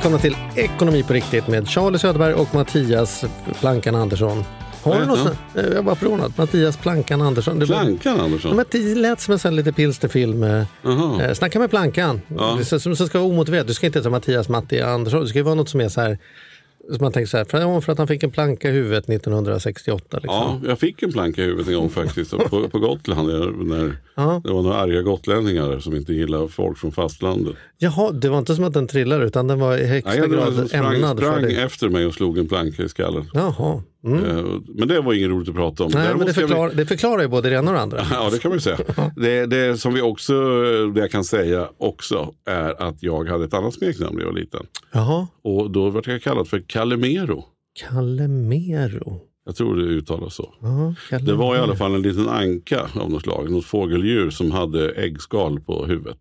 Välkomna till Ekonomi på riktigt med Charlie Söderberg och Mattias Plankan Andersson. Har du något? Jag bara förordnat. Mattias Plankan Andersson. Det, var- Plankan Ja, Andersson? men det lät som en sån lite pilsnerfilm. Eh, Jaha. eh, snacka med Plankan. Ja. Som, som ska vara omotiverat. Du ska inte heta Mattias Matti Andersson. Det ska ju vara något som är så här. Som man tänker så här, för, för att han fick en planka i huvudet 1968. Liksom. Ja, jag fick en planka i huvudet en gång faktiskt. På, på Gotland. När Ja. det var några arga gotlänningar som inte gillade folk från fastlandet. Jaha, det var inte som att den trillade utan den var i högsta Nej, grad sprang, ämnad för sprang det. efter mig och slog en planka i skallen. Jaha. Mm. Eh, Men det var inget roligt att prata om. Nej, Däremot men det, ska vi- förklar, det förklarar ju både det ena och det andra. Ja, det kan man ju säga. Det, det som vi också, det jag kan säga också är att jag hade ett annat smeknamn när jag var liten. Jaha. Och då var jag kallad för Calimero. Calemero. Jag tror det uttalas så. Ja, Det var i alla fall en liten anka av något slag, något fågeldjur som hade äggskal på huvudet.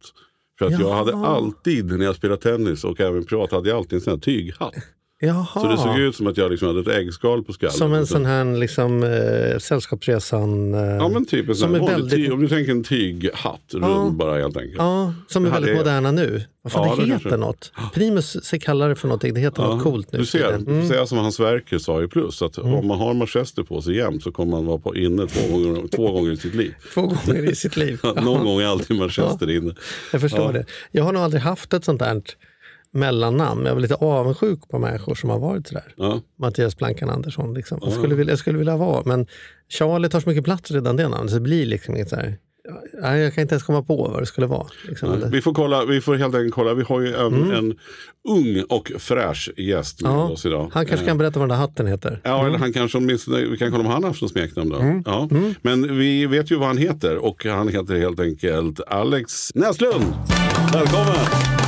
För att jag Jaha. hade alltid, när jag spelade tennis och även privat, hade jag alltid en sån här tyghatt. Jaha. Så det såg ut som att jag liksom hade ett äggskal på skallen. Som en Och så- sån här liksom, eh, Sällskapsresan. Eh, Ja men typ en som är väldigt- Om du tänker en tyghatt, rund bara helt enkelt. ja, som är väldigt moderna nu. Vad fan Ja, det det heter kanske. något. Primus kallar det för någonting. Det heter något coolt nu. Du ser. Mm. du ser som han Sverker sa i Plus, att om man har manchester på sig jämt så kommer man vara på inne två gånger, två gånger i sitt liv. Två gånger i sitt liv. Någon gång är alltid manchester inne. Jag förstår Ja. det. Jag har nog aldrig haft ett sånt där mellannamn. Jag var lite avundsjuk på människor som har varit sådär. Ja. Mattias Plankan Andersson. Liksom. Jag, skulle vilja, jag skulle vilja vara, men Charlie tar så mycket plats redan det namnet. Så det blir liksom inget så här, nej, jag kan inte ens komma på vad det skulle vara. Liksom. Vi får, kolla, vi får helt enkelt kolla. Vi har ju en, en ung och fräsch gäst med Mm. Ja, oss idag. Han kanske Eh, kan berätta vad den där hatten heter. Ja, eller han kanske åtminstone, vi kan kolla om han har haft något smeknamn då. Mm. Ja. Men vi vet ju vad han heter och han heter helt enkelt Alex Näslund. Välkommen!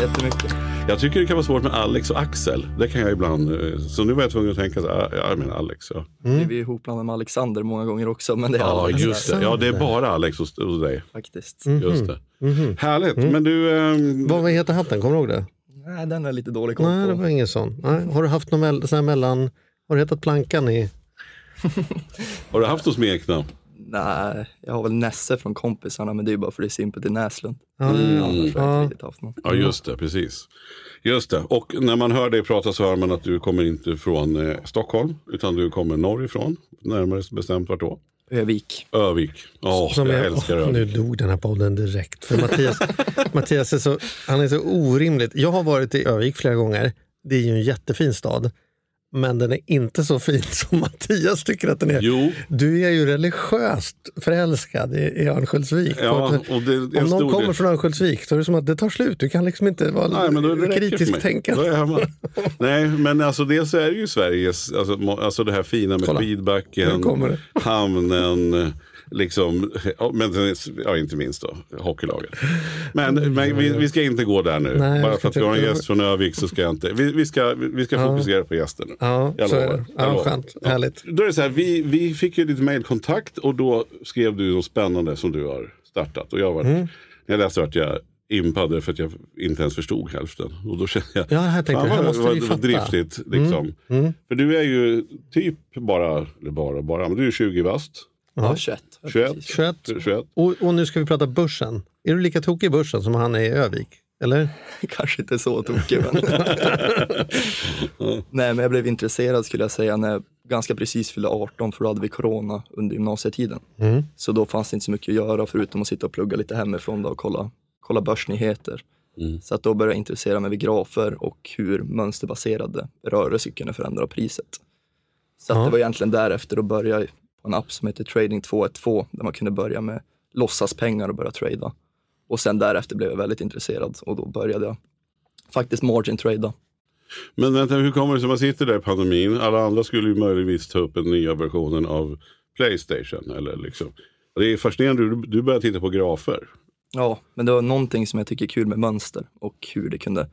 Jättemycket. Jag tycker det kan vara svårt med Alex och Axel. Det kan jag ibland. eh, Så nu var jag tvungen att tänka, så här, ja, jag menar Alex. Ja, Vi är ihopblandade med Alexander många gånger också, men det är ja Alex just det. Ja, det är bara Alex hos, hos dig. faktiskt. Just det. Härligt. Men du, ehm, Vad heter hatten? Kommer du ihåg det? Nej, den är lite dålig koll Nej, det på. var ingen sån. Nej. Har du haft någon mell- sån här mellan... Har du hetat Plankan i... har du haft något smeknamn? Nej, jag har väl Nesse från kompisarna, men det är ju bara för det är simpelt i Näslund. Ja, Annars har jag ja. inte riktigt haft någon. Ja, just det. Precis. Just det. Och när man hör dig prata så hör man att du kommer inte från eh, Stockholm, utan du kommer norrifrån. Närmare bestämt vart då? Övik. Övik. Ja, Som jag är- älskar Åh, Nu dog den här podden direkt. För Mattias, Mattias är så, han är så orimligt. Jag har varit i Övik flera gånger. Det är ju en jättefin stad. Men den är inte så fin som Mattias tycker att den är. Jo, Du är ju religiöst förälskad i, i Örnsköldsvik. ja, Och- det en om någon kommer del- från Örnsköldsvik så är det som att det tar slut. Du kan liksom inte vara Nej, men då det räcker för kritisk mig. tänkande. Nej, men alltså dels är det ju Sveriges, alltså, alltså det här fina med Kolla. Det. hamnen, liksom, ja, men ja, inte minst då, hockeylaget. Men, men vi, vi ska inte gå där nu. Nej, Bara för att vi har en gäst från Övik så ska jag inte, vi, vi ska, vi ska fokusera på gästen nu. Ja, Jag så är det. Ja, lovar. skönt. Härligt. Då är det så här, vi, vi fick ju lite mejlkontakt och då skrev du något spännande som du har startat. Och jag var, Mm. när jag läste vart jag impade för att jag inte ens förstod hälften. Och då kände jag, Ja, här tänkte fan jag, måste vad- vi vad. Mm. driftigt. Liksom. För du är ju typ bara, eller bara, bara, men du är 20 bast. Ja, 21. 21. Precis. 21. 21. Och, och nu ska vi prata börsen. Är du lika tokig i börsen som han är i Övik? Eller? Kanske inte så tokig, men... Nej, men jag blev intresserad skulle jag säga när jag ganska precis fyllde 18, för då hade vi corona under gymnasietiden. Så då fanns det inte så mycket att göra förutom att sitta och plugga lite hemifrån då och kolla, kolla börsnyheter. Så att då började jag intressera mig vid grafer och hur mönsterbaserade rörelser kunde förändra priset. Så att Ja. det var egentligen därefter att börja på en app som heter Trading 212 där man kunde börja med låtsaspengar och börja trada. Och sen därefter blev jag väldigt intresserad och då började jag faktiskt margin trada. Men vänta, hur kommer det sig att man sitter där i pandemin? Alla andra skulle ju möjligtvis ta upp den nya versionen av Playstation. Eller liksom. Det är fascinerande, du, du börjar titta på grafer. Ja, men det var någonting som jag tycker är kul med mönster och hur det kunde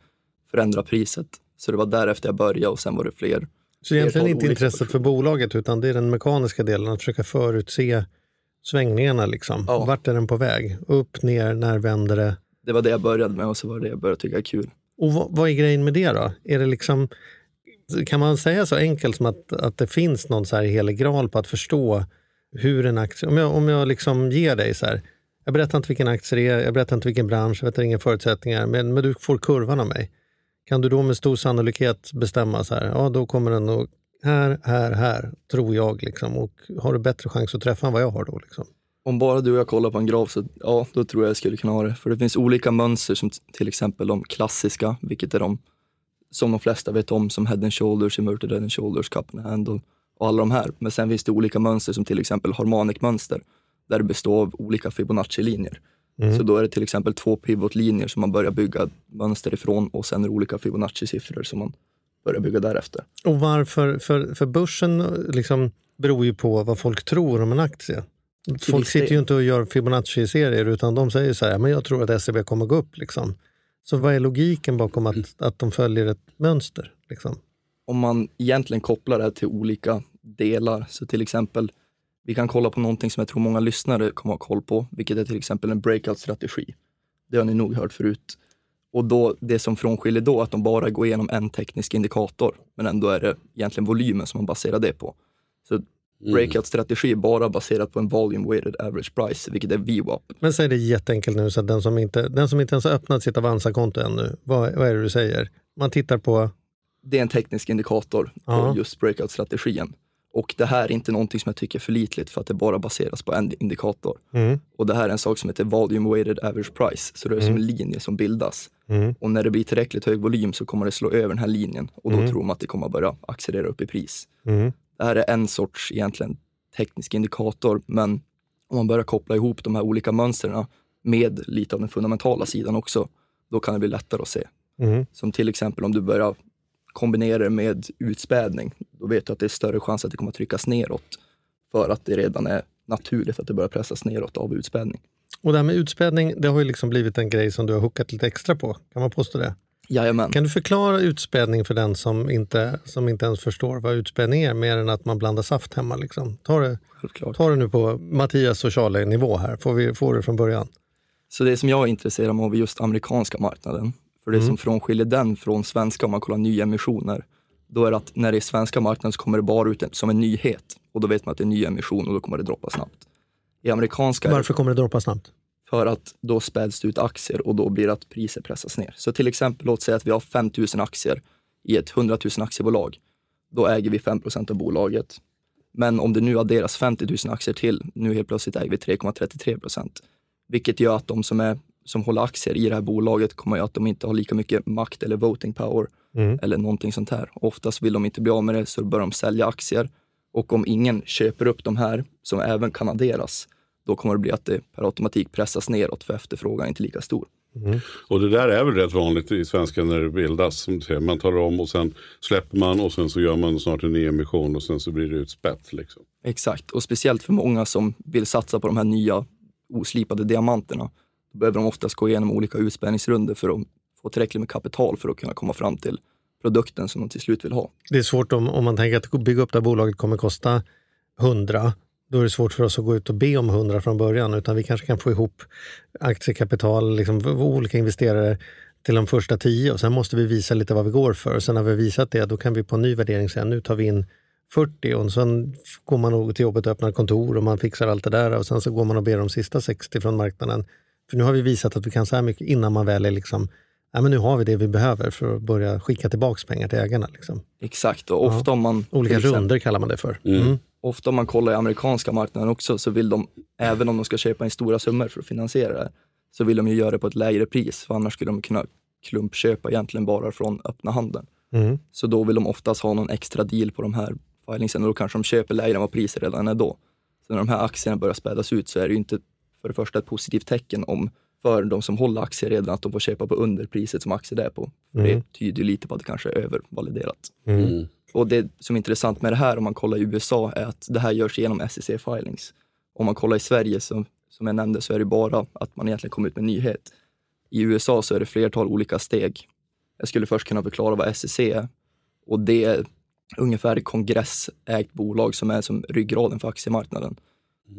förändra priset. Så det var därefter jag började och sen var det fler. Så egentligen inte intresset för bolaget utan det är den mekaniska delen, att försöka förutse svängningarna. Liksom. Ja. Vart är den på väg? Upp, ner, när vänder det? Det var det jag började med och så var det jag började tycka är kul. Och vad, vad är grejen med det då? Är det liksom, kan man säga så enkelt som att, att det finns någon så här helig graal på att förstå hur en aktie... Om jag, om jag liksom ger dig så här, jag berättar inte vilken aktie det är, jag berättar inte vilken bransch, jag vet inga förutsättningar, men, men du får kurvan av mig. Kan du då med stor sannolikhet bestämma så här, ja då kommer den nog här, här, här, tror jag. Liksom. Och har du bättre chans att träffa än vad jag har då? Liksom. Om bara du och jag kollar på en graf så ja, då tror jag jag skulle kunna ha det. För det finns olika mönster som till exempel de klassiska, vilket är de som de flesta vet om som head and shoulders, inverted head and shoulders, cup and handle och alla de här. Men sen finns det olika mönster som till exempel harmonic-mönster där det består av olika Fibonacci-linjer. Så då är det till exempel två pivotlinjer som man börjar bygga mönster ifrån och sen är det olika Fibonacci-siffror som man börjar bygga därefter. Och varför? För, för börsen liksom beror ju på vad folk tror om en aktie. Folk sitter ju inte och gör Fibonacci-serier utan de säger så här, men jag tror att SEB kommer gå upp. Liksom. Så vad är logiken bakom att, att de följer ett mönster? Liksom? om man egentligen kopplar det till olika delar, så till exempel, vi kan kolla på någonting som jag tror många lyssnare kommer ha koll på, vilket är till exempel en breakout-strategi. Det har ni nog hört förut. Och då, det som frånskiljer då är att de bara går igenom en teknisk indikator, men ändå är det egentligen volymen som man baserar det på. Så breakout-strategi är bara baserat på en volume weighted average price, vilket är VWAP. Men säg det jätteenkelt nu, så att den som inte, den som inte ens har öppnat sitt Avanza-konto ännu, vad, vad är det du säger? Man tittar på, det är en teknisk indikator på Ja. just breakout-strategin. Och det här är inte någonting som jag tycker är för litligt för att det bara baseras på en indikator. mm, Och det här är en sak som heter volume weighted average price, så det är som en linje som bildas. mm, Och när det blir tillräckligt hög volym så kommer det slå över den här linjen och då tror man att det kommer börja accelerera upp i pris. mm. Det här är en sorts egentligen teknisk indikator, men om man börjar koppla ihop de här olika mönstren med lite av den fundamentala sidan också, då kan det bli lättare att se. Mm. Som till exempel om du börjar kombinera det med utspädning, då vet du att det är större chans att det kommer att tryckas neråt för att det redan är naturligt att det börjar pressas neråt av utspädning. Och det här med utspädning, det har ju liksom blivit en grej som du har hookat lite extra på. Kan man påstå det? Jajamän. Kan du förklara utspädning för den som inte, som inte ens förstår vad utspädning är, mer än att man blandar saft hemma? Liksom? Ta, det, Självklart. ta det nu på Mattias och Charlie-nivå här, får vi få det från början. Så det som jag är intresserad av är just amerikanska marknaden. För det som frånskiljer den från svenska om man kollar nyemissioner, då är det att när det är svenska marknaden så kommer det bara ut som en nyhet och då vet man att det är en nyemission och då kommer det droppa snabbt. I amerikanska Varför kommer det droppa snabbt? för att då späds det ut aktier och då blir det att priser pressas ner. Så till exempel, låt säga att vi har 5 000 aktier i ett 100 000 aktiebolag. Då äger vi 5% av bolaget. Men om det nu adderas 50 000 aktier till, nu helt plötsligt äger vi 3,33 procent. Vilket gör att de som, är, som håller aktier i det här bolaget kommer göra att de inte har lika mycket makt eller voting power eller någonting sånt här. Oftast vill de inte bli av med det så börjar de sälja aktier. Och om ingen köper upp de här, som även kan adderas, då kommer det bli att det per automatik pressas neråt för efterfrågan är inte lika stor. Och det där är väl rätt vanligt i svenska när det bildas. Som du säger. Man tar om och sen släpper man och sen så gör man snart en ny emission och sen så blir det utspätt. Liksom. Exakt, och speciellt för många som vill satsa på de här nya oslipade diamanterna. Då behöver de oftast gå igenom olika utspänningsrunder för att få tillräckligt med kapital för att kunna komma fram till produkten som de till slut vill ha. Det är svårt om, om man tänker att bygga upp det här bolaget kommer kosta 100. Då är det svårt för oss att gå ut och be om 100 från början. Utan vi kanske kan få ihop aktiekapital, liksom, olika investerare till de första 10 och sen måste vi visa lite vad vi går för. Sen när vi har visat det, då kan vi på en ny värdering säga nu tar vi in 40 och sen går man till jobbet och öppnar kontor och man fixar allt det där och sen så går man och ber om sista 60 från marknaden. För nu har vi visat att vi kan så här mycket innan man väl är liksom, ja men nu har vi det vi behöver för att börja skicka tillbaks pengar till ägarna. Liksom. Exakt, och ofta om man... Olika exempel- runder kallar man det för. Mm. Ofta om man kollar i amerikanska marknaden också så vill de, även om de ska köpa in stora summor för att finansiera det så vill de ju göra det på ett lägre pris. För annars skulle de kunna klumpköpa egentligen bara från öppna handeln. Mm. Så då vill de oftast ha någon extra deal på de här filingsen och då kanske de köper lägre än vad priset redan är då. Så när de här aktierna börjar spädas ut så är det ju inte för det första ett positivt tecken om för de som håller aktier redan att de får köpa på underpriset som aktier är på. Mm. Det tyder ju lite på att det kanske är övervaliderat. Mm. Och det som är intressant med det här om man kollar i USA är att det här görs genom SEC filings. Om man kollar i Sverige, som, som jag nämnde, så är det bara att man egentligen kommer ut med en nyhet. I USA så är det flertal olika steg. Jag skulle först kunna förklara vad SEC är. Och det är ungefär kongressägt bolag som är som ryggraden för aktiemarknaden.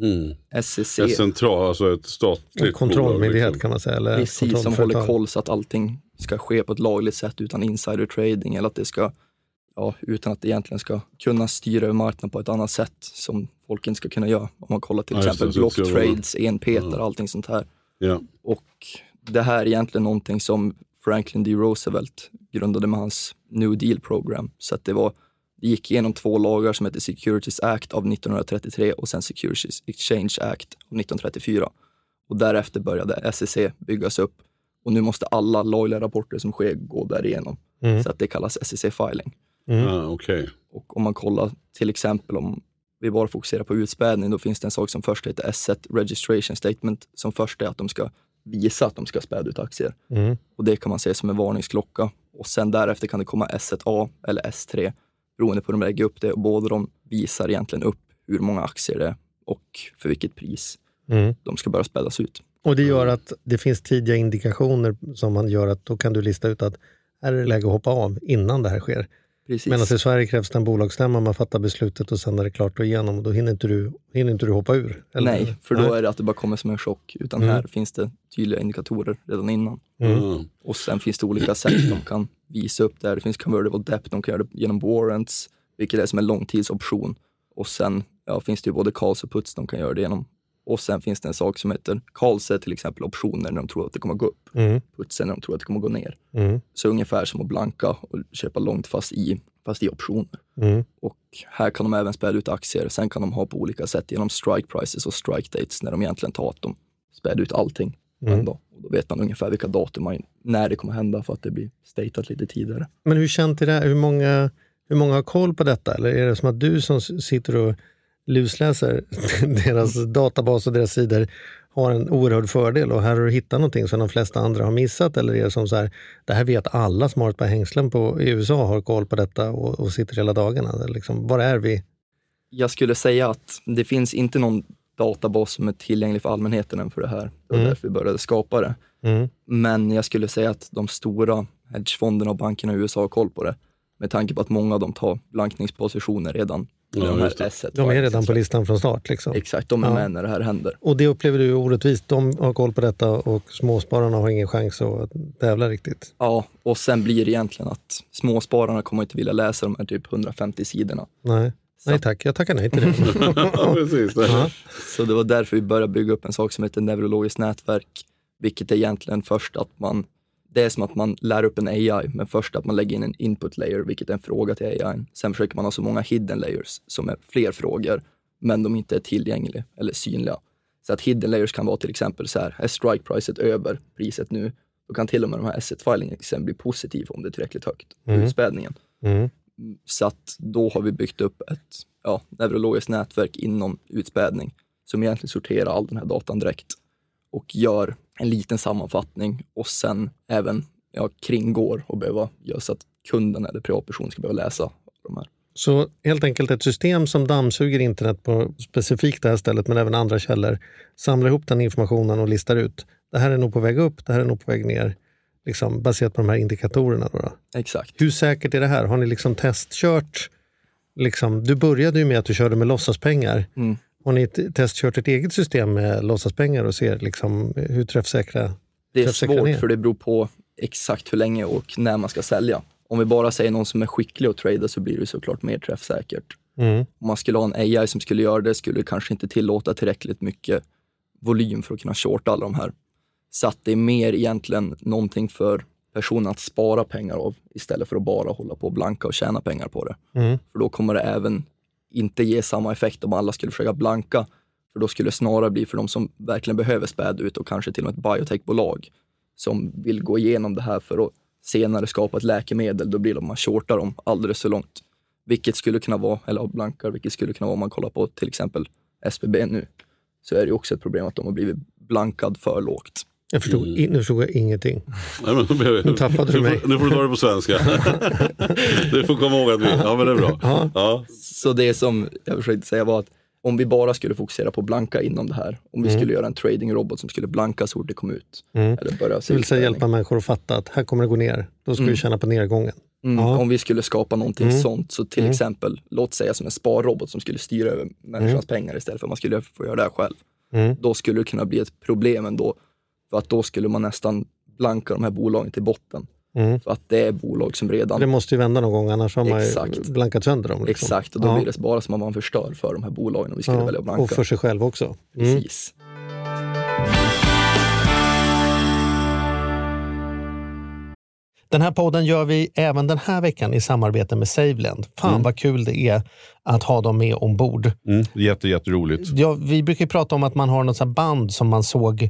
Mm. SEC, Ett central, alltså ett En statligt kontrollmyndighet bolag, liksom. kan man säga. Eller precis som håller koll så att allting ska ske på ett lagligt sätt utan insider trading eller att det ska, ja, utan att det egentligen ska kunna styra över marknaden på ett annat sätt som folk inte ska kunna göra. Om man kollar till Ja, exempel block trades, enpetar, allting sånt här. Ja. Och det här är egentligen någonting som Franklin D. Roosevelt grundade med hans New Deal program. Så att det, var, gick igenom två lagar som heter Securities Act av 1933 och sen Securities Exchange Act av 1934. Och därefter började SEC byggas upp och nu måste alla lagliga rapporter som sker gå därigenom. Mm. Så att det kallas SEC filing. Ah, Okej. Och om man kollar till exempel om vi bara fokuserar på utspädning, då finns det en sak som först heter S1 Registration Statement, som först är att de ska visa att de ska späda ut aktier. Mm. Och det kan man se som en varningsklocka. Och sen därefter kan det komma S1A eller S3, beroende på hur de lägger upp det. Och båda de visar egentligen upp hur många aktier det är och för vilket pris Mm. de ska börja spädas ut. Och det gör att det finns tidiga indikationer som man gör att då kan du lista ut att här är det läge att hoppa av innan det här sker. Precis. Medan i Sverige krävs det en bolagsstämma, man fattar beslutet och sen är det klart och igenom och då hinner inte du, hinner inte du hoppa ur. eller? Nej, för då Nej. är det att det bara kommer som en chock. Utan Mm. här finns det tydliga indikatorer redan innan. Mm. Ah. Och sen finns det olika sätt de kan visa upp det här. Det finns convertible debt, de kan göra det genom warrants, vilket är som en långtidsoption. Och sen ja, finns det ju både calls och puts de kan göra det genom. Och sen finns det en sak som heter calls är till exempel optioner när de tror att det kommer gå upp. Mm. Puts är när de tror att det kommer gå ner. Mm. Så ungefär som att blanka och köpa långt fast i, fast i optioner. Mm. Och här kan de även späda ut aktier. Sen kan de ha på olika sätt genom strike prices och strike dates när de egentligen tar att de späder ut allting Mm. en dag. Och då vet man ungefär vilka datum, man, när det kommer hända för att det blir statat lite tidigare. Men hur känt är det? Hur många, hur många har koll på detta? Eller är det som att du som sitter och lusläser deras databas och deras sidor har en oerhörd fördel och här har du hittat någonting som de flesta andra har missat? Eller är det som så här, det här vet alla som har ett par hängslen på, i USA har koll på detta och, och sitter hela dagarna? Liksom, var är vi? Jag skulle säga att det finns inte någon databas som är tillgänglig för allmänheten än för det här. Det var Mm. därför vi började skapa det. Mm. Men jag skulle säga att de stora hedgefonderna och bankerna i USA har koll på det. Med tanke på att många av dem tar blankningspositioner redan. Ja, de här asset De är redan på listan från start. Liksom. Exakt, de är Ja. med när det här händer. Och det upplever du orättvist. De har koll på detta och småspararna har ingen chans att tävla riktigt. Ja, och sen blir det egentligen att småspararna kommer inte vilja läsa de här typ 150 sidorna. Nej, nej tack. Jag tackar nej till det. ja, precis. Ja. så det var därför vi började bygga upp en sak som heter neurologiskt nätverk, vilket är egentligen först att man det är som att man lär upp en AI, men först att man lägger in en input layer, vilket är en fråga till AI. Sen försöker man ha så många hidden layers, som är fler frågor, men de inte är tillgängliga eller synliga. Så att hidden layers kan vara till exempel så här, är strike priset över priset nu? Då kan till och med de här asset filingen sen bli positiv om det är tillräckligt högt, Mm. utspädningen. Mm. Så att då har vi byggt upp ett ja, neurologiskt nätverk inom utspädning som egentligen sorterar all den här datan direkt och gör en liten sammanfattning och sen även ja, kringgår och behöva göra så att kunden eller privatperson ska behöva läsa de här. Så helt enkelt ett system som dammsuger internet på specifikt det här stället, men även andra källor, samlar ihop den informationen och listar ut. Det här är nog på väg upp, det här är nog på väg ner. Liksom, baserat på de här indikatorerna. Då, då. Exakt. Hur säkert är det här? Har ni liksom testkört? Liksom, du började ju med att du körde med låtsaspengar. Mm. Har ni testkört ett eget system med låtsaspengar och ser liksom hur träffsäkra Det är Träffsäkra svårt för det beror på exakt hur länge och när man ska sälja. Om vi bara säger någon som är skicklig att trada så blir det såklart mer träffsäkert. mm. Om man skulle ha en AI som skulle göra det skulle det kanske inte tillåta tillräckligt mycket volym för att kunna shorta alla de här. Så att det är mer egentligen någonting för personen att spara pengar av istället för att bara hålla på och blanka och tjäna pengar på det. Mm. För då kommer det även inte ge samma effekt om alla skulle försöka blanka. För då skulle det snarare bli för de som verkligen behöver späda ut och kanske till och med ett biotechbolag som vill gå igenom det här för att senare skapa ett läkemedel. Då blir det man shortar dem alldeles för långt. Vilket skulle kunna vara, eller blankar, vilket skulle kunna vara om man kollar på till exempel SBB nu, så är det också ett problem att de har blivit blankad för lågt. Jag förstod, in, nu förstod jag ingenting. Nej, men, Nu tappade du nu mig. får, nu får du ta det på svenska. du får komma ihåg att vi... Ja, men det är bra. Ja. Ja. Så det som jag försökte säga var att om vi bara skulle fokusera på blanka inom det här, om vi skulle göra en tradingrobot som skulle blanka så fort det kom ut. Eller börja Det vill säga hjälpa människor att fatta att här kommer det gå ner. Då ska vi känna på nedgången. Mm, Ja. Om vi skulle skapa någonting sånt, så till exempel, låt säga som en sparrobot som skulle styra över människans pengar istället för att man skulle få göra det här själv. Då skulle det kunna bli ett problem ändå. För att då skulle man nästan blanka de här bolagen till botten. För att det är bolag som redan... Det måste ju vända någon gång, annars har man ju Exakt. blankat sönder dem. liksom. Exakt, och då Ja. blir det bara som att man förstör för de här bolagen om vi skulle Ja, välja att blanka. Och för sig själv också. Mm. Precis. Den här podden gör vi även den här veckan i samarbete med Saveland. Fan vad kul det är att ha dem med ombord. Mm, jätte, jätteroligt. Ja, vi brukar ju prata om att man har något band som man såg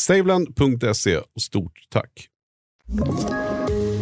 saveland.se och stort tack.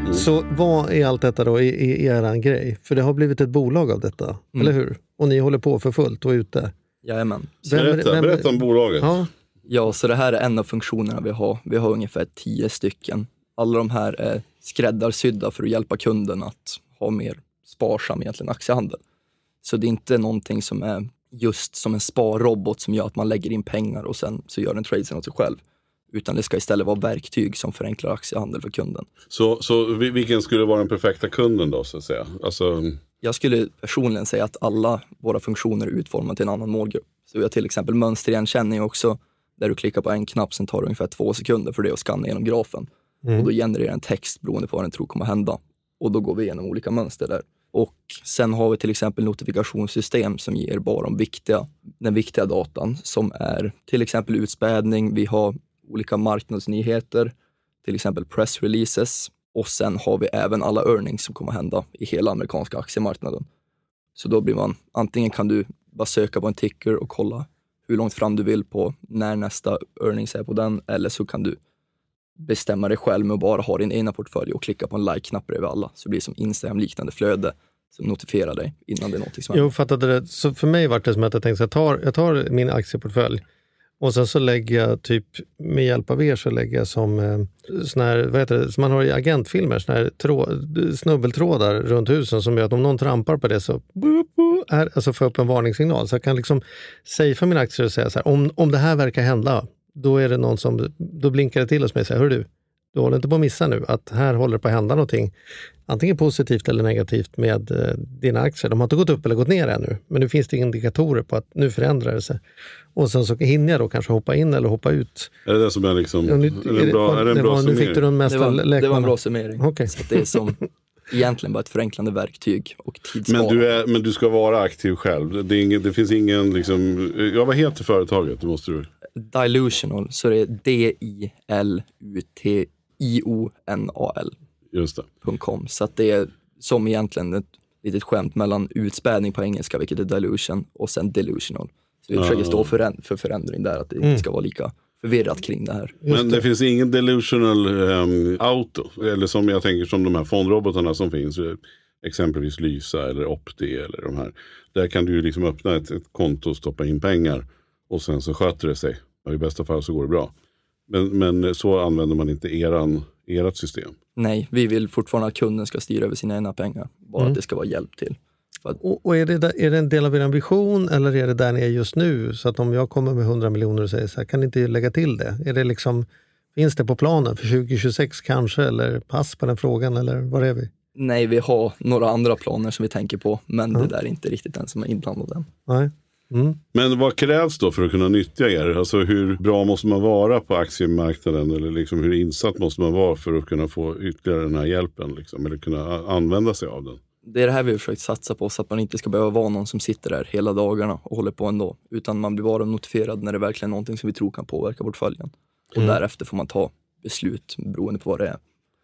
gardinerna. Så vad är allt detta då i, i eran grej? För det har blivit ett bolag av detta, eller hur? Och ni håller på för fullt och är ute. Jajamän. Vem- Berätta, vem- berätta om bolaget. Ja, Ja, så det här är en av funktionerna vi har. Vi har ungefär tio stycken. Alla de här är skräddarsydda för att hjälpa kunden att ha mer sparsam egentligen aktiehandel. Så det är inte någonting som är just som en sparrobot som gör att man lägger in pengar och sen så gör den tradesen åt sig själv. Utan det ska istället vara verktyg som förenklar aktiehandel för kunden. Så, så vi- vilken skulle vara den perfekta kunden då så att säga? Alltså, Jag skulle personligen säga att alla våra funktioner är utformade till en annan målgrupp. Så vi har till exempel mönsterigenkänning också, där du klickar på en knapp, sen tar det ungefär två sekunder för det att scanna genom grafen. Och då genererar en text beroende på vad den tror kommer hända. Och då går vi igenom olika mönster där. Och sen har vi till exempel notifikationssystem som ger bara de viktiga, den viktiga datan som är till exempel utspädning, vi har olika marknadsnyheter, till exempel press releases och sen har vi även alla earnings som kommer hända i hela amerikanska aktiemarknaden. Så då blir man, antingen kan du bara söka på en ticker och kolla hur långt fram du vill på när nästa earnings är på den, eller så kan du bestämma dig själv med att bara ha din egna portfölj och klicka på en like-knapp bredvid alla. Så det blir som Instagram-liknande flöde som notifierar dig innan det är någonting som jag händer. uppfattade det. Så för mig var det som att jag tänkte så jag tar, jag tar min aktieportfölj och sen så lägger jag typ med hjälp av er så lägger jag som eh, sån här, vad heter det, som man har i agentfilmer, såna här trå, snubbeltrådar runt husen som gör att om någon trampar på det så boop, boop, är, alltså får jag upp en varningssignal. Så jag kan liksom för mina aktier och säga så här, om, om det här verkar hända, då är det någon som, då blinkar det till hos mig och säger, hör du, du håller inte på att missa nu att här håller det på att hända någonting. Antingen positivt eller negativt med eh, dina aktier. De har inte gått upp eller gått ner ännu, men nu finns det indikatorer på att nu förändrar det sig. Och sen så hinner jag då kanske hoppa in eller hoppa ut. är det det som är liksom, Ja, nu- är det en bra, är det en det bra var, nu fick du den Det mesta var, det var en bra summering. Okej. Så att det är som egentligen bara ett förenklande verktyg och Men du, är, men du ska vara aktiv själv. Det, är ingen, det finns ingen, liksom, ja vad heter företaget? Det måste du. Dilutional, så det är D-I-L-U-T-I-O-N-A-L. Just det. .com. Så att det är som egentligen ett litet skämt mellan utspädning på engelska, vilket är dilution, och sen delusional. Så vi Ja. försöker stå för, en- för förändring där, att det Mm. inte ska vara lika förvirrat kring det här. Men det. finns ingen delusional ehm, auto. Eller som jag tänker som de här fondrobotarna som finns. eh, Exempelvis Lysa eller Opti eller de här. Där kan du ju liksom öppna ett, ett konto och stoppa in pengar. Och sen så sköter det sig. Och I bästa fall så går det bra. Men, men så använder man inte eran, ert system. Nej, vi vill fortfarande att kunden ska styra över sina egna pengar. Bara Mm. att det ska vara hjälp till. Och, och är, det är det en del av er ambition eller är det där ni är just nu? Så att om jag kommer med 100 miljoner och säger så här, kan ni inte lägga till det? Är det liksom, finns det på planen för 2026 kanske? Eller pass på den frågan? Eller var är vi? nej, vi har några andra planer som vi tänker på, men det där är inte riktigt den som är inblandad än. Nej. Mm. Men vad krävs då för att kunna nyttja er? Alltså hur bra måste man vara på aktiemarknaden? Eller liksom hur insatt måste man vara för att kunna få ytterligare den här hjälpen? Liksom, eller kunna använda sig av den? Det är det här vi har försökt satsa på, så att man inte ska behöva vara någon som sitter där hela dagarna och håller på ändå. Utan man blir bara notifierad när det verkligen är någonting som vi tror kan påverka portföljen. Och Mm. därefter får man ta beslut beroende på vad det är.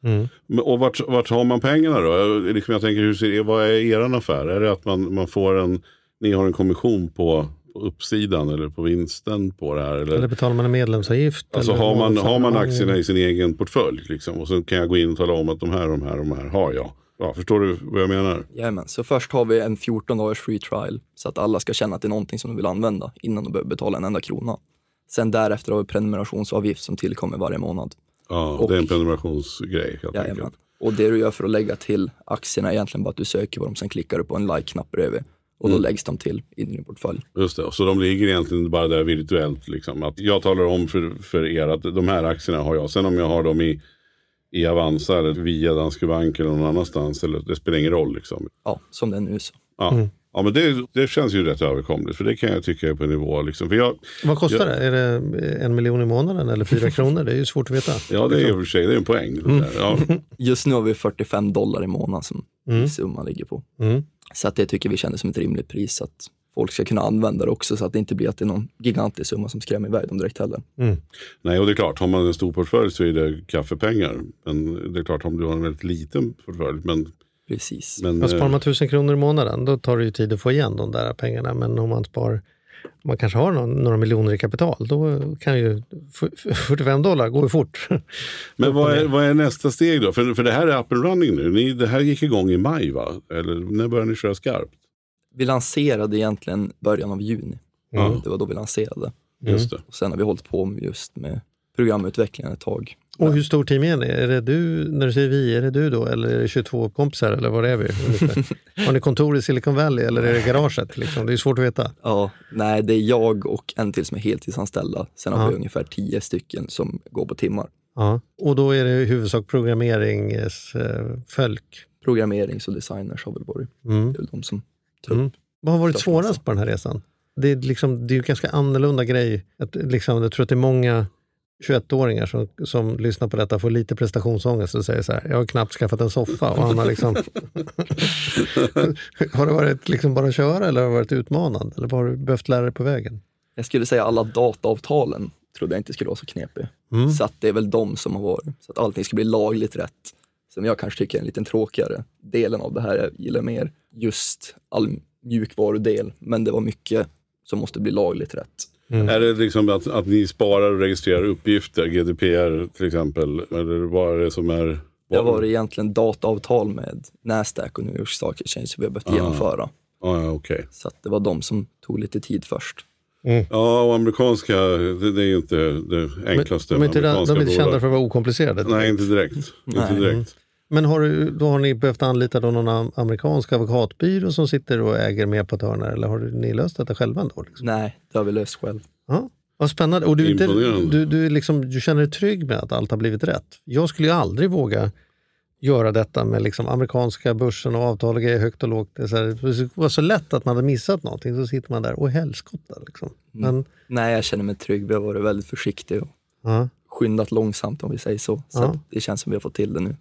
Mm. Och vart, vart har man pengarna då? Jag, liksom jag tänker, hur ser, vad är er affär? Är det att man, man får en, ni har en kommission på, på uppsidan eller på vinsten på det här? Eller, Eller betalar man en medlemsavgift? alltså eller har man, har man aktierna i sin egen portfölj liksom, och så kan jag gå in och tala om att de här, de här, de här har jag. Ja, förstår du vad jag menar? Jajamän, så först har vi en 14 dagars free trial så att alla ska känna att det är någonting som de vill använda innan de behöver betala en enda krona. Sen därefter har vi prenumerationsavgift som tillkommer varje månad. Ja, Och- det är en prenumerationsgrej helt Jajamän. enkelt. Och det du gör för att lägga till aktierna är egentligen bara att du söker på dem, sen klickar du på en like-knapp bredvid och då Mm. läggs de till i din portfölj. Just det, så de ligger egentligen bara där virtuellt. Liksom. Att jag talar om för, för er att de här aktierna har jag. Sen om jag har dem i, i Avanza eller via Danske Bank eller någon annanstans. Eller, det spelar ingen roll. Liksom. Ja, som det är nu så. Ja. Mm. Ja, men det, det känns ju rätt överkomligt. För det kan jag tycka är på nivå. Liksom. För jag, Vad kostar jag, det? Är det en miljon i månaden eller fyra kronor? Det är ju svårt att veta. Ja, det är i och för sig det är en poäng. Mm. Ja. Just nu har vi 45 dollar i månaden som Mm. summan ligger på. Mm. Så att det tycker vi kändes som ett rimligt pris så att folk ska kunna använda det också så att det inte blir att det är någon gigantisk summa som skrämmer iväg dem direkt heller. Mm. Nej, och det är klart, har man en stor portfölj så är det kaffepengar. Men det är klart, om du har en väldigt liten portfölj. Men, Precis. men, Men sparar eh, man tusen kronor i månaden, då tar det ju tid att få igen de där pengarna. Men om man spar, om man kanske har någon, några miljoner i kapital, då kan ju f- 45 dollar gå fort. Men vad är, vad är nästa steg då? För, för det här är up and running nu. Ni, det här gick igång i maj va? Eller när började ni köra skarpt? Vi lanserade egentligen början av juni. Mm. Det var då vi lanserade. Just det. Och sen har vi hållit på med just med programutvecklingen ett tag. Och hur stor team är ni? Är det du, när du säger vi, är det du då? Eller är det 22 kompisar? Eller var är vi? har ni kontor i Silicon Valley eller är det garaget? Liksom? Det är svårt att veta. Ja, nej, det är jag och en till som är heltidsanställda. Sen har Ja. vi ungefär tio stycken som går på timmar. Ja. Och då är det i huvudsak programmeringsfolk. Programmerings och designers har väl varit Mm. det är väl de som tar Mm. upp. Vad har varit svårast på den här resan? Det är, liksom, det är ju ganska annorlunda grej. Att, liksom, jag tror att det är många 21-åringar som, som lyssnar på detta får lite prestationsångest och säger så här, jag har knappt skaffat en soffa. Och han har, liksom har det varit liksom bara att köra eller har det varit utmanande? Eller vad har du behövt lära dig på vägen? Jag skulle säga alla dataavtalen trodde jag inte skulle vara så knepiga. Mm. Så att det är väl de som har varit. Så att allting ska bli lagligt rätt. Som jag kanske tycker är en lite tråkigare delen av det här. Jag gillar mer just all mjukvarudel. Men det var mycket som måste bli lagligt rätt. Är det liksom att, att ni sparar och registrerar uppgifter, GDPR till exempel? Eller vad är det som är... Det varit egentligen dataavtal med Nasdaq och New York Stock Exchange som vi har behövt Ah. genomföra. Ja, okej. Så att det var de som tog lite tid först. Ja, och amerikanska, det, det är ju inte det enklaste de är inte, de är inte kända för att vara okomplicerade. Nej, inte direkt. Inte Nej. direkt. Men har du, då har ni behövt anlita då någon am- amerikansk advokatbyrå som sitter och äger med på ett hörn? Eller har du- ni löst detta själva ändå? Liksom? Nej, det har vi löst själv. Ja, vad spännande. Och du, är inte, du, du, liksom, du känner dig trygg med att allt har blivit rätt. Jag skulle ju aldrig våga göra detta med liksom amerikanska börsen och avtal och grejer högt och lågt. Det, är så här, det var så lätt att man hade missat någonting. Så sitter man där och helskotta. Liksom. Men, Nej, jag känner mig trygg. Vi har varit väldigt försiktiga och ja. skyndat långsamt om vi säger så. Så att det känns som vi har fått till det nu.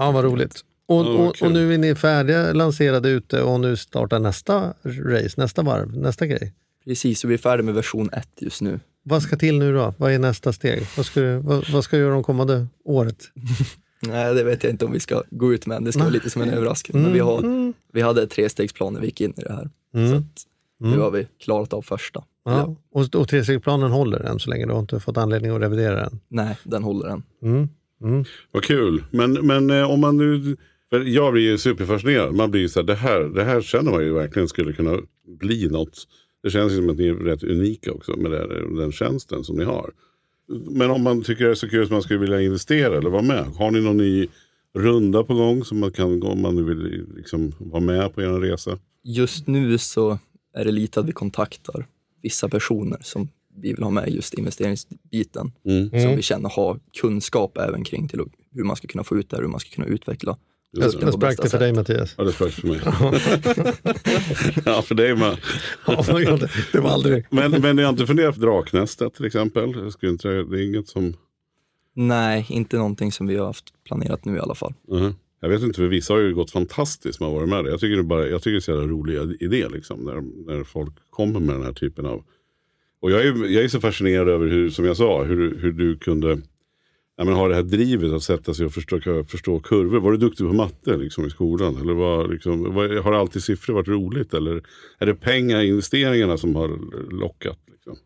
Ja, vad roligt. Och, Ja, och, och nu är ni färdiga, lanserade ute och nu startar nästa race, nästa varv, nästa grej. Precis, så vi är färdiga med version 1 just nu. Vad ska till nu då? Vad är nästa steg? Vad ska du, vad, vad ska du göra de kommande året? Nej, det vet jag inte om vi ska gå ut med. Det ska vara lite som en överraskning. Men vi, har, vi hade trestegsplaner vi gick in i det här. Så Mm. att nu har vi klarat av första. Ja. Och, och trestegsplanen håller än så länge? Du har inte fått anledning att revidera den? Nej, den håller än. Mm. Mm. Vad kul. Men, men eh, om man nu... För jag blir ju superfascinerad. Man blir ju så här, det här, det här känner man ju verkligen skulle kunna bli något. Det känns ju som att ni är rätt unika också med det, den tjänsten som ni har. Men om man tycker det är så kul att man skulle vilja investera eller vara med. Har ni någon ny runda på gång som man kan, om man nu vill liksom vara med på er resa? Just nu så är det lite att vi kontaktar vissa personer som vi vill ha med just investeringsbiten. Mm. Som Mm. vi känner har kunskap även kring till hur man ska kunna få ut det här, hur man ska kunna utveckla. Jag sprack det för dig Mattias. Ja, det sprack för mig. ja, för dig med. Ja, det? det var aldrig... Men, men ni har inte funderat på Draknästet till exempel? Jag skulle inte, det är inget som... Nej, inte någonting som vi har haft planerat nu i alla fall. Mhm. Jag vet inte, för vissa har ju gått fantastiskt som har varit med det. Jag tycker det, bara, jag tycker det är så jävla rolig idé liksom, när, när folk kommer med den här typen av... Och jag är, jag är så fascinerad över hur, som jag sa, hur, hur du kunde ja, men ha det här drivet att sätta sig och förstå, förstå kurvor. Var du duktig på matte liksom, i skolan? Eller var, liksom, var, har alltid siffror varit roligt? Eller är det pengar, investeringarna som har lockat? Liksom?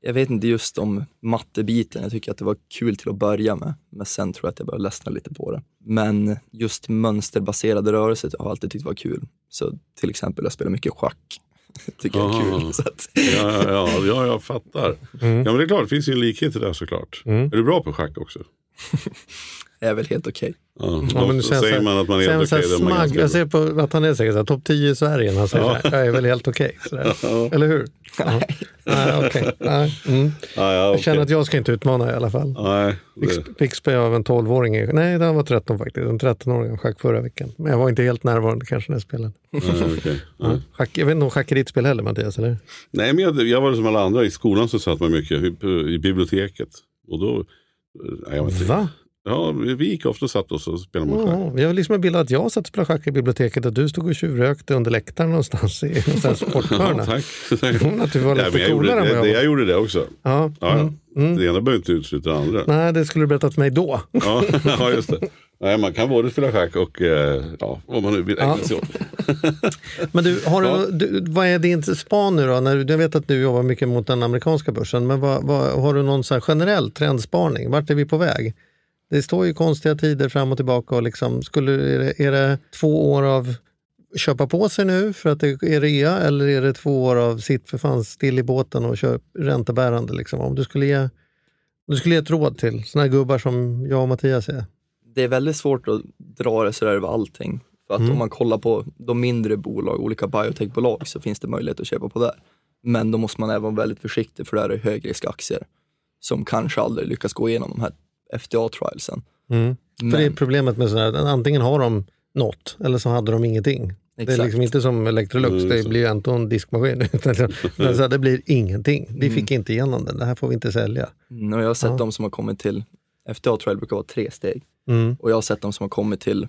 Jag vet inte just om mattebiten, jag tycker att det var kul till att börja med, men sen tror jag att jag började ledsna lite på det. Men just mönsterbaserade rörelser har jag alltid tyckt var kul. Så till exempel, jag spelar mycket schack. tycker jag är kul. Att, Ja, ja, ja, ja, jag fattar. Mm. Ja, men det är klart, det finns ju en likhet till det såklart. Är du bra på schack också? jag är väl helt okej. Ja, Ja, men du säger man att man är helt okej. ganska Jag bra. ser på att han är säkert så här, topp 10 i Sverige. när Han säger Ja. så här, jag är väl helt okej. sådär. Eller hur? Ja. Nej, okej. Nej, mm. Ja, ja, Jag okej. känner att jag ska inte utmana i alla fall. Nej, Fick, det, fick spö av en 12-åring. i- Nej, han var 13 faktiskt. En 13-åring i schack förra veckan. Men jag var inte helt närvarande kanske när jag spelade. nej, okej. Ja. Schack, jag vet inte om schack är ditt spel heller Mattias? Eller? Nej, men jag, jag var som alla andra. I skolan så satt man mycket i, i biblioteket. Och då... Nej, jag vet inte. Va? Ja, vi gick ofta och satt oss och spelade man schack. Ja, jag har liksom en bild att jag satt och spelade schack i biblioteket och du stod och tjuvrökte under läktaren någonstans i sporthörna. Ja, tack. tack. Att du var lite men jag, gjorde, det, jag jag gjorde det också. Ja, Ja, ja. mm, mm. Det ena behöver inte utesluta det andra. Nej, det skulle du berättat för mig då. Ja, ja, just det. Nej, man kan både spela schack och eh, ja, vad man nu vill ägna sig åt. Men du, har Ja. du, du, vad är din span nu då? När, du- jag vet att du jobbar mycket mot den amerikanska börsen, men vad, vad, har du någon så generell trendspaning? Vart är vi på väg? Det står ju konstiga tider fram och tillbaka. Och liksom, skulle, är, det, är det två år av köpa på sig nu för att det är rea eller är det två år av sitt för fan still i båten och köp räntebärande? Liksom? Om du skulle ge, du skulle ge ett råd till här gubbar som jag och Mattias är. Det är väldigt svårt att dra det sådär över allting. För att Mm. om man kollar på de mindre bolag, olika biotechbolag, så finns det möjlighet att köpa på där. Men då måste man även vara väldigt försiktig för det här är högriskaktier som kanske aldrig lyckas gå igenom de här FDA-trialsen. Mm. För det är problemet med sådana här, antingen har de något eller så hade de ingenting. Det är Exakt. liksom inte som Electrolux, Mm, det så. blir ju inte en diskmaskin. Utan det blir ingenting. Vi Mm. fick inte igenom den, det här får vi inte sälja. Mm, jag har sett Ja. de som har kommit till, FDA-trial brukar vara tre steg. Mm. Och jag har sett de som har kommit till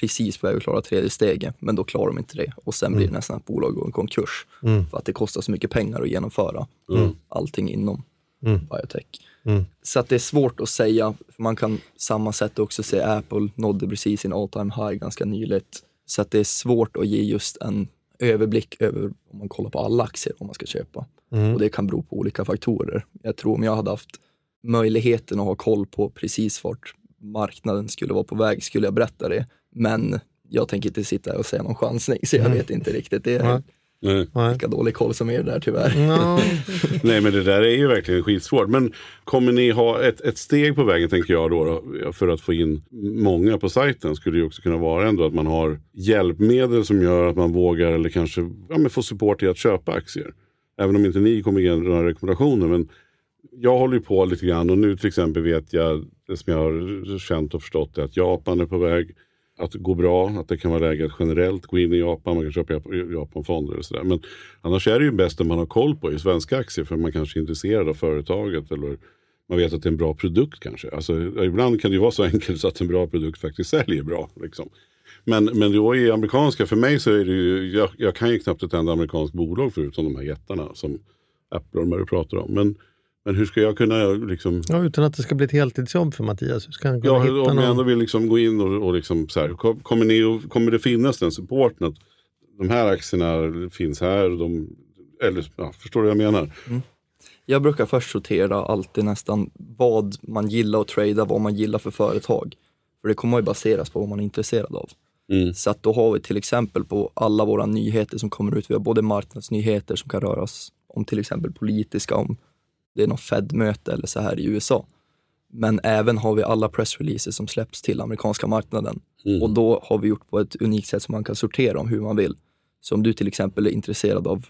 precis på väg att klara tredje steget, men då klarar de inte det. Och sen blir det nästan att bolag går i konkurs. Mm. För att det kostar så mycket pengar att genomföra Mm. allting inom Mm. biotech. Mm. Så att det är svårt att säga, för man kan samma sätt också se Apple nådde precis sin all time high ganska nyligt. Så att det är svårt att ge just en överblick över, om man kollar på alla aktier, om man ska köpa. Mm. Och det kan bero på olika faktorer. Jag tror om jag hade haft möjligheten att ha koll på precis vart marknaden skulle vara på väg, skulle jag berätta det. Men jag tänker inte sitta och säga någon chansning, så jag Mm. vet inte riktigt. Det är Nej. Lika dålig koll som er där tyvärr. Ja. Nej men det där är ju verkligen skitsvårt. Men kommer ni ha ett, ett steg på vägen tänker jag då, då för att få in många på sajten skulle det ju också kunna vara ändå att man har hjälpmedel som gör att man vågar eller kanske ja, men få support i att köpa aktier. Även om inte ni kommer ge några rekommendationer. Men jag håller ju på lite grann och nu till exempel vet jag, det som jag har känt och förstått är att Japan är på väg att gå bra, att det kan vara läge att generellt gå in i Japan, man kan köpa Japanfonder och sådär. Men annars är det ju bäst om man har koll på i svenska aktier för man kanske är intresserad av företaget eller man vet att det är en bra produkt kanske. Alltså, ibland kan det ju vara så enkelt så att en bra produkt faktiskt säljer bra. Liksom. Men, men då i amerikanska, för mig så är det ju, jag, jag kan ju knappt ett enda amerikanskt bolag förutom de här jättarna som Apple och de här du pratar om. Men, men hur ska jag kunna liksom Ja, utan att det ska bli ett heltidsjobb för Mattias. Hur ska han kunna Ja, hitta om jag ändå någon? vill liksom gå in och, och liksom så här, kom- kommer, ni, kommer det finnas den supporten att de här aktierna finns här, de, eller ja, förstår du vad jag menar? Jag brukar först sortera alltid nästan vad man gillar att trada, vad man gillar för företag. För det kommer ju baseras på vad man är intresserad av. Mm. Så att då har vi till exempel på alla våra nyheter som kommer ut, vi har både marknadsnyheter som kan röras om till exempel politiska, om det är något Fed-möte eller så här i USA. Men även har vi alla pressreleaser som släpps till amerikanska marknaden. Mm. Och då har vi gjort på ett unikt sätt som man kan sortera om hur man vill. Så om du till exempel är intresserad av,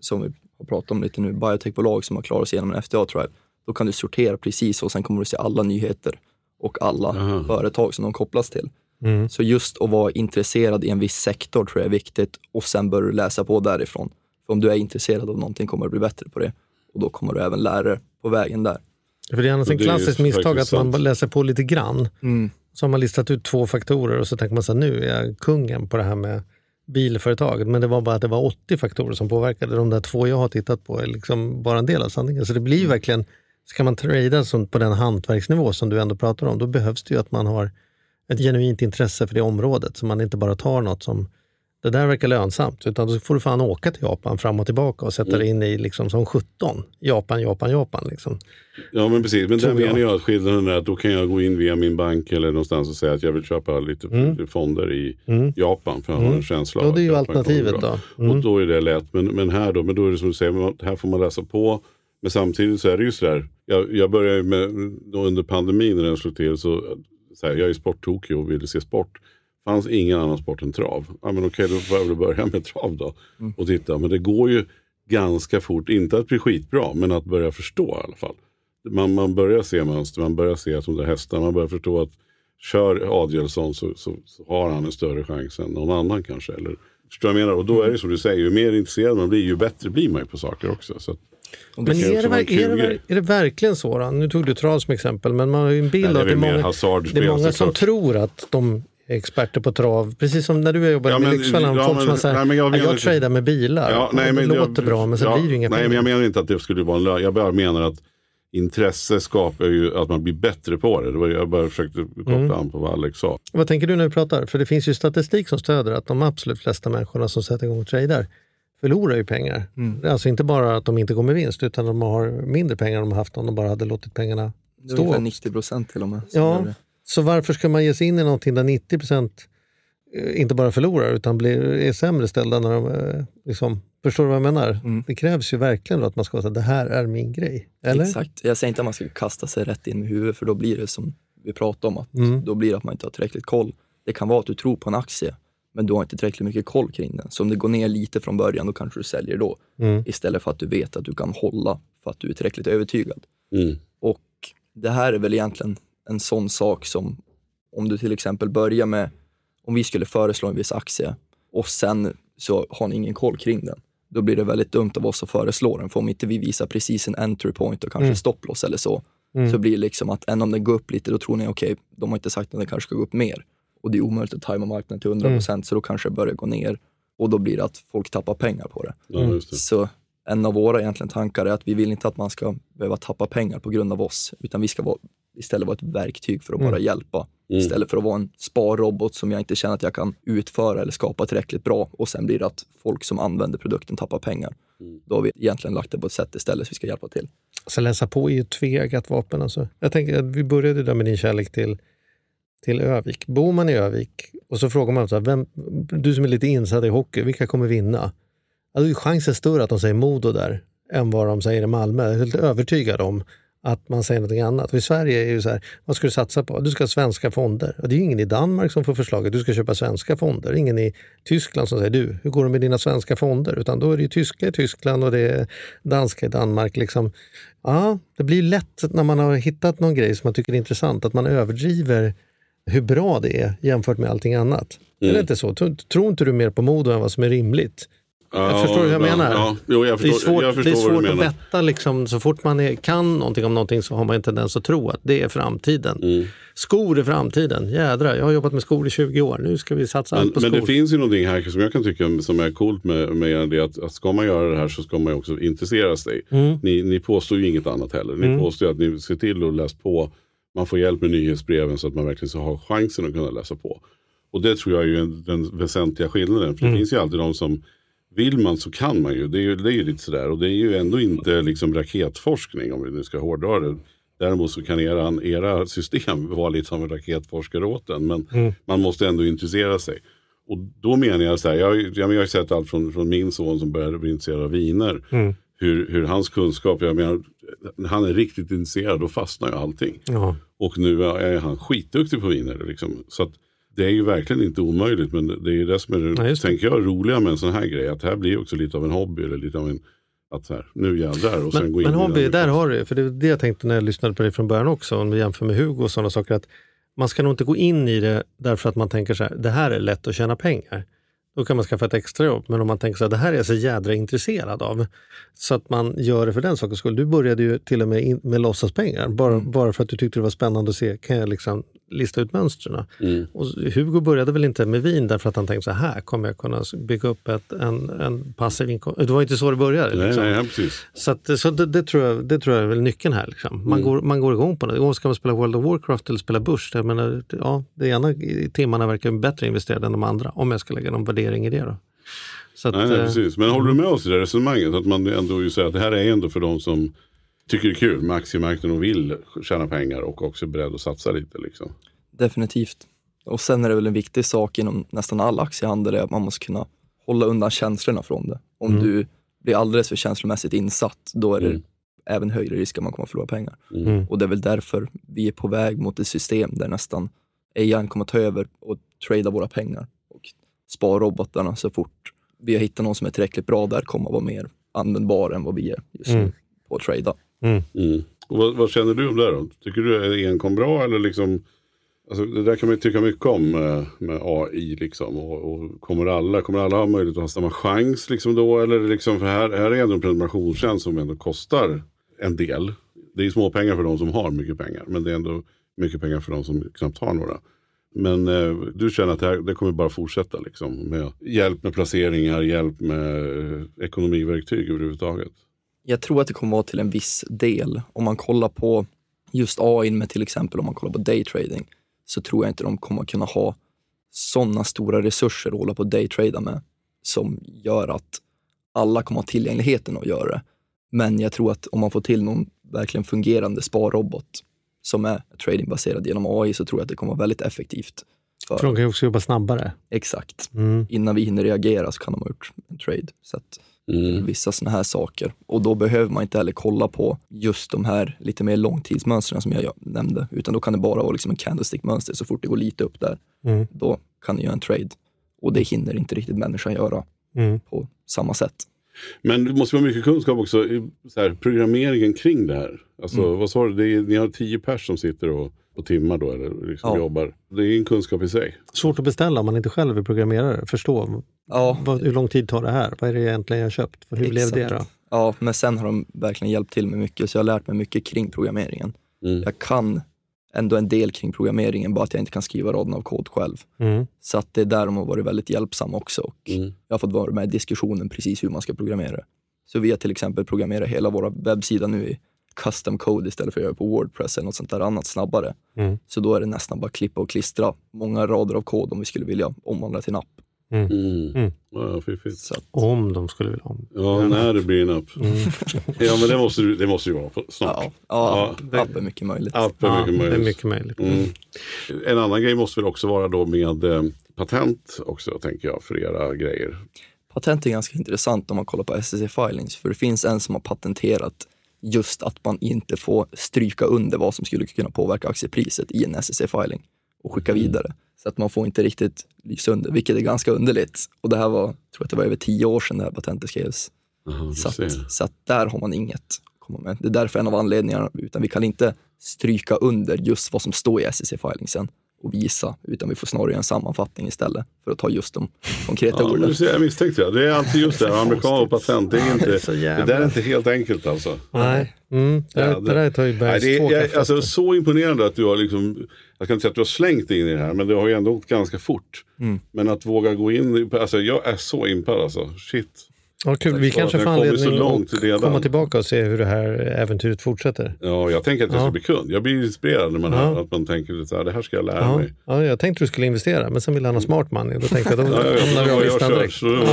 som vi har pratat om lite nu, biotechbolag som har klarat sig igenom en FDA-trial, då kan du sortera precis och sen kommer du se alla nyheter och alla Aha. företag som de kopplas till. Mm. Så just att vara intresserad i en viss sektor tror jag är viktigt och sen börjar du läsa på därifrån. För om du är intresserad av någonting kommer du bli bättre på det och då kommer du även lära dig på vägen där. För det är annars en klassiskt misstag att man läser på lite grann. Så har man listat ut två faktorer och så tänker man så här, nu är jag kungen på det här med bilföretaget. Men det var bara att det var 80 faktorer som påverkade. De där två jag har tittat på är liksom bara en del av sanningen. Så det blir ju verkligen, ska man trada som på den hantverksnivå som du ändå pratar om, då behövs det ju att man har ett genuint intresse för det området. Så man inte bara tar något som det där verkar lönsamt, utan då får du fan åka till Japan fram och tillbaka och sätta dig in i liksom som 17. Japan, Japan, Japan. Liksom. Ja men precis, men där menar jag att skillnaden är att då kan jag gå in via min bank eller någonstans och säga att jag vill köpa lite Mm. fonder i Mm. Japan för jag har Mm. en känsla av det är att ju Japan alternativet då. Mm. Och då är det lätt, men, men här då, men då är det som du säger, här får man läsa på. Men samtidigt så är det ju sådär, jag, jag började med, under pandemin när den slog till så, så här, jag är sporttokig och ville se sport. Fanns ingen annan sport än trav. Ja, men okej, då får jag väl börja med trav då. Och titta, men det går ju ganska fort, inte att bli skitbra, men att börja förstå i alla fall. Man, man börjar se mönster, man börjar se att de där hästarna, man börjar förstå att kör Adielsson så, så, så har han en större chans än någon annan kanske. Eller, förstår jag menar? Och då är det som du säger, ju mer intresserad man blir, ju bättre blir man ju på saker också. Så Men är det, är, det, ver- grej. är det verkligen så? Då? Nu tog du trav som exempel, men man har ju en bild det är av att det är många, det är många som tror att de är experter på trav. Precis som när du jobbade Ja, med men- Lyxfällan, ja, folk men- som har sagt nej, men jag jag, jag inte- tradar med bilar. Ja, nej, det men låter bra, men sen ja, blir det ju inga Nej, pengar. men jag menar inte att det skulle vara en lön. Jag bara menar att intresse skapar ju att man blir bättre på det. det var, jag bara försökte koppla Mm. an på vad Alex sa. Vad tänker du när du pratar? För det finns ju statistik som stöder att de absolut flesta människorna som sätter igång och tradar förlorar ju pengar. Mm. Alltså inte bara att de inte går med vinst, utan de har mindre pengar än de har haft om de bara hade låtit pengarna Det är ungefär stå. 90 procent till och med. Ja. Så varför ska man ge sig in i någonting där 90 procent inte bara förlorar utan blir, är sämre ställda när de eh, liksom, Förstår du vad jag menar? Mm. Det krävs ju verkligen då att man ska säga det här är min grej. Eller? Exakt. Jag säger inte att man ska kasta sig rätt in med huvudet för då blir det som vi pratade om, att Mm. då blir det att man inte har tillräckligt koll. Det kan vara att du tror på en aktie, men du har inte tillräckligt mycket koll kring den. Så om det går ner lite från början, då kanske du säljer då. Mm. Istället för att du vet att du kan hålla för att du är tillräckligt övertygad. Mm. Och det här är väl egentligen en sån sak som om du till exempel börjar med, om vi skulle föreslå en viss aktie och sen så har ni ingen koll kring den. Då blir det väldigt dumt av oss att föreslå den. För om inte vi visar precis en entry point och kanske Mm. stopploss eller så, Mm. så blir det liksom att än om den går upp lite, då tror ni okej, de har inte sagt att den kanske ska gå upp mer. Och det är omöjligt att tajma marknaden till 100% så då kanske det börjar gå ner. Och då blir det att folk tappar pengar på det. Det. Så en av våra egentligen tankar är att vi vill inte att man ska behöva tappa pengar på grund av oss, utan vi ska vara, istället vara ett verktyg för att Mm. bara hjälpa. Mm. Istället för att vara en sparrobot som jag inte känner att jag kan utföra eller skapa tillräckligt bra och sen blir det att folk som använder produkten tappar pengar. Mm. Då har vi egentligen lagt det på ett sätt istället så vi ska hjälpa till. Så läsa på är ju ett tveeggat vapen. Alltså. Jag tänker vi började där med din kärlek till, till Övik. Bor man i Övik och så frågar man så här, vem, du som är lite insatt i hockey, vilka kommer vinna? Ja, då är chansen större att de säger Modo där än vad de säger i Malmö. Jag är helt övertygad om att man säger något annat. För I Sverige är det ju så här, vad ska du satsa på? Du ska ha svenska fonder. Och det är ingen i Danmark som får förslaget, du ska köpa svenska fonder. Ingen i Tyskland som säger, du, hur går det med dina svenska fonder? Utan då är det ju tyska i Tyskland och det är danska i Danmark. Liksom. Ja, det blir lätt när man har hittat någon grej som man tycker är intressant, att man överdriver hur bra det är jämfört med allting annat. Är Mm. det inte så? Tror, tror inte du mer på Modo än vad som är rimligt? Jag förstår hur jag ja, menar. Ja, jo, jag det är förstår, svårt, jag det är förstår svårt att betta. Liksom, så fort man är, kan någonting om någonting så har man en tendens att tro att det är framtiden. Mm. Skor är framtiden. Jädrar, jag har jobbat med skor i 20 år. Nu ska vi satsa Men, allt på men skor. det finns ju någonting här som jag kan tycka som är coolt med, med det att, att ska man göra det här så ska man ju också intressera sig. Mm. Ni, ni påstår ju inget annat heller. Ni Mm. påstår att ni ser till att läsa på. Man får hjälp med nyhetsbreven så att man verkligen ska ha chansen att kunna läsa på. Och det tror jag är ju en, den väsentliga skillnaden. För det Mm. finns ju alltid de som vill man så kan man ju. Det är ju, det är ju lite sådär. Och det är ju ändå inte liksom raketforskning om vi nu ska hårdra det. Däremot så kan era, era system vara lite som en raketforskare åt en. Men Mm. man måste ändå intressera sig. Och då menar jag så här, jag, jag, jag har ju sett allt från, från min son som började bli intresserad av viner. Mm. Hur, hur hans kunskap, jag menar, han är riktigt intresserad då fastnar ju allting. Ja. Och nu är han skitduktig på viner. Liksom. Så att det är ju verkligen inte omöjligt. Men det är ju det som är det, Ja, tänker jag, roliga med en sån här grej. Att det här blir också lite av en hobby. Eller lite av en, att här, nu jädrar. Och sen Men, gå in men hobby, det. där har du för det är det jag tänkte när jag lyssnade på dig från början också, om vi jämför med Hugo och sådana saker, att man ska nog inte gå in i det därför att man tänker så här, det här är lätt att tjäna pengar. Då kan man skaffa ett extrajobb, men om man tänker så här, det här är jag så jädra intresserad av, så att man gör det för den sakens skull. Du började ju till och med in, med låtsaspengar, bara, bara för att du tyckte det var spännande att se, kan jag liksom lista ut mönstren? Mm. Och Hugo började väl inte med vin därför att han tänkte så här, kommer jag kunna bygga upp ett, en, en passiv inkomst. Det var inte så det började. Nej, liksom. nej, ja, precis. Så, att, så det, det, tror jag, det tror jag är väl nyckeln här. Liksom. Man, Mm. går, man går igång på det. Och Ska man spela World of Warcraft eller spela Bush? Jag menar, ja, det ena timmarna verkar bättre investerade än de andra. Om jag ska lägga någon värdering i det. Då. Att, Nej, nej, eh, precis. Men håller du med oss i det resonemanget? Att man ändå ju säger att det här är ändå för de som tycker det är kul med aktiemarknaden och vill tjäna pengar och också är beredd att satsa lite. Liksom. Definitivt. Och sen är det väl en viktig sak inom nästan all aktiehandel är att man måste kunna hålla undan känslorna från det. Om Mm. du blir alldeles för känslomässigt insatt, då är det Mm. även högre risk att man kommer att förlora pengar. Mm. Och det är väl därför vi är på väg mot ett system där nästan AI kommer att ta över och trada våra pengar och sparrobotarna så fort vi har hittat någon som är tillräckligt bra där kommer att vara mer användbar än vad vi är just nu Mm. på att trada. Mm. mm. Och vad, vad känner du om det då? Tycker du är enkom bra eller liksom Alltså, det där kan man ju tycka mycket om eh, med, med AI. Liksom. Och, och kommer, alla, kommer alla ha möjlighet att ha samma chans liksom då? Eller liksom, för här, här är ändå en prenumerationstjänst som ändå kostar en del. Det är små pengar för de som har mycket pengar. Men det är ändå mycket pengar för de som knappt har några. Men eh, du känner att det, här, det kommer bara fortsätta liksom, med hjälp med placeringar, hjälp med eh, ekonomiverktyg överhuvudtaget. Jag tror att det kommer vara till en viss del. Om man kollar på just AI med till exempel om man kollar på daytrading så tror jag inte de kommer kunna ha sådana stora resurser att hålla på och daytrada med som gör att alla kommer ha tillgängligheten att göra det. Men jag tror att om man får till någon verkligen fungerande sparrobot som är tradingbaserad genom AI så tror jag att det kommer vara väldigt effektivt. För, för de kan ju också jobba snabbare. exakt. Mm. Innan vi hinner reagera så kan de ha gjort en trade. Så att Mm. vissa sådana här saker. Och då behöver man inte heller kolla på just de här lite mer långtidsmönstren som jag nämnde, utan då kan det bara vara liksom en candlestick-mönster. Så fort det går lite upp där, Mm. då kan du göra en trade. Och det hinner inte riktigt människan göra Mm. på samma sätt. Men det måste vara mycket kunskap också så här, programmeringen kring det här. Alltså, Mm. vad sa du, det är, ni har tio pers som sitter och, på timmar då, eller liksom Ja. jobbar. Det är en kunskap i sig. Svårt att beställa om man inte själv är programmerare. Förstå Ja, vad, hur lång tid tar det här? Vad är det egentligen jag har köpt? Hur blev det då? exakt. Ja, men sen har de verkligen hjälpt till med mycket, så jag har lärt mig mycket kring programmeringen. Mm. Jag kan ändå en del kring programmeringen, bara att jag inte kan skriva raden av kod själv. Mm. Så att det är där de har varit väldigt hjälpsamma också. Och Mm. Jag har fått vara med i diskussionen precis hur man ska programmera. Så vi har till exempel programmerat hela våra webbsida nu i custom code istället för att göra på Wordpress eller något sånt där annat snabbare. Mm. Så då är det nästan bara klippa och klistra många rader av kod om vi skulle vilja omvandla till en app. Mm. Mm. Ja, fiffigt. Så att, Om de skulle vilja om. Ja, när det blir en app. Mm. Ja, men det måste, det måste ju vara på, snart. ja, ja, Ja, app är mycket möjligt. App är Ja, mycket det är möjligt. mycket möjligt. Mm. En annan grej måste väl också vara då med eh, patent också, tänker jag, för era grejer. Patent är ganska intressant om man kollar på SEC filings, för det finns en som har patenterat just att man inte får stryka under vad som skulle kunna påverka aktiepriset i en SEC filing och skicka Mm. vidare. Så att man får inte riktigt lysa under, vilket är ganska underligt. Och det här var, jag tror att det var över tio år sedan det här patentet skrevs. Aha, Så att, så att där har man inget att komma med. Det är därför en av anledningarna, utan vi kan inte stryka under just vad som står i SEC filingsen och visa, utan vi får snarare göra en sammanfattning istället för att ta just de konkreta Ja, orden. du ser, jag misstänkte det. Det är alltid just det här, amerikan och patent. Det, är det inte, är så det där är inte helt enkelt alltså. Nej, mm. det, Ja, det där tar ju Nej, bergs det är, jag, kaffefester. alltså, så imponerande att du har liksom, jag kan inte säga att du har slängt dig in i det här, men det har ju ändå gått ganska fort. Mm. Men att våga gå in, alltså jag är så impad alltså. Shit. Ja, kul. Vi kanske att får anledning att redan. komma tillbaka och se hur det här äventyret fortsätter. Ja, jag tänker att jag ska Ja. bli kund. Jag blir inspirerad när man Ja. hör att man tänker så här, det här ska jag lära Ja, mig. ja, jag tänkte du skulle investera, men sen ville han ha smart money. Då tänkte jag, då hamnar vi av listan direkt. då,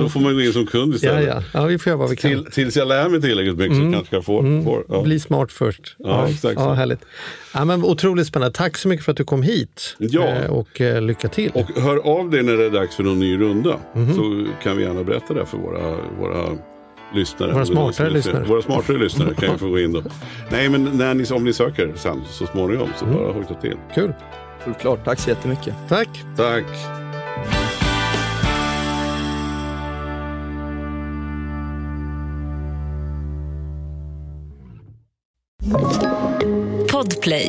då får man gå in som kund istället. ja. ja, vi får göra vad vi kan. Till, tills jag lär mig tillräckligt mycket så kanske jag får. får ja. Bli smart först. Ja, exakt. Ja, härligt. Ja, men otroligt spännande. Tack så mycket för att du kom hit. Ja. Eh, Och eh, lycka till. Och hör av dig när det är dags för någon ny runda. Mhm. Så kan vi gärna berätta det för våra, våra lyssnare. Våra smartare lyssnare. Våra smartare lyssnare kan ju få gå in då. Nej, men när ni, om ni söker sen så småningom så Mm. bara hojta till. Kul. Självklart, tack så jättemycket. Tack. Tack. Podplay.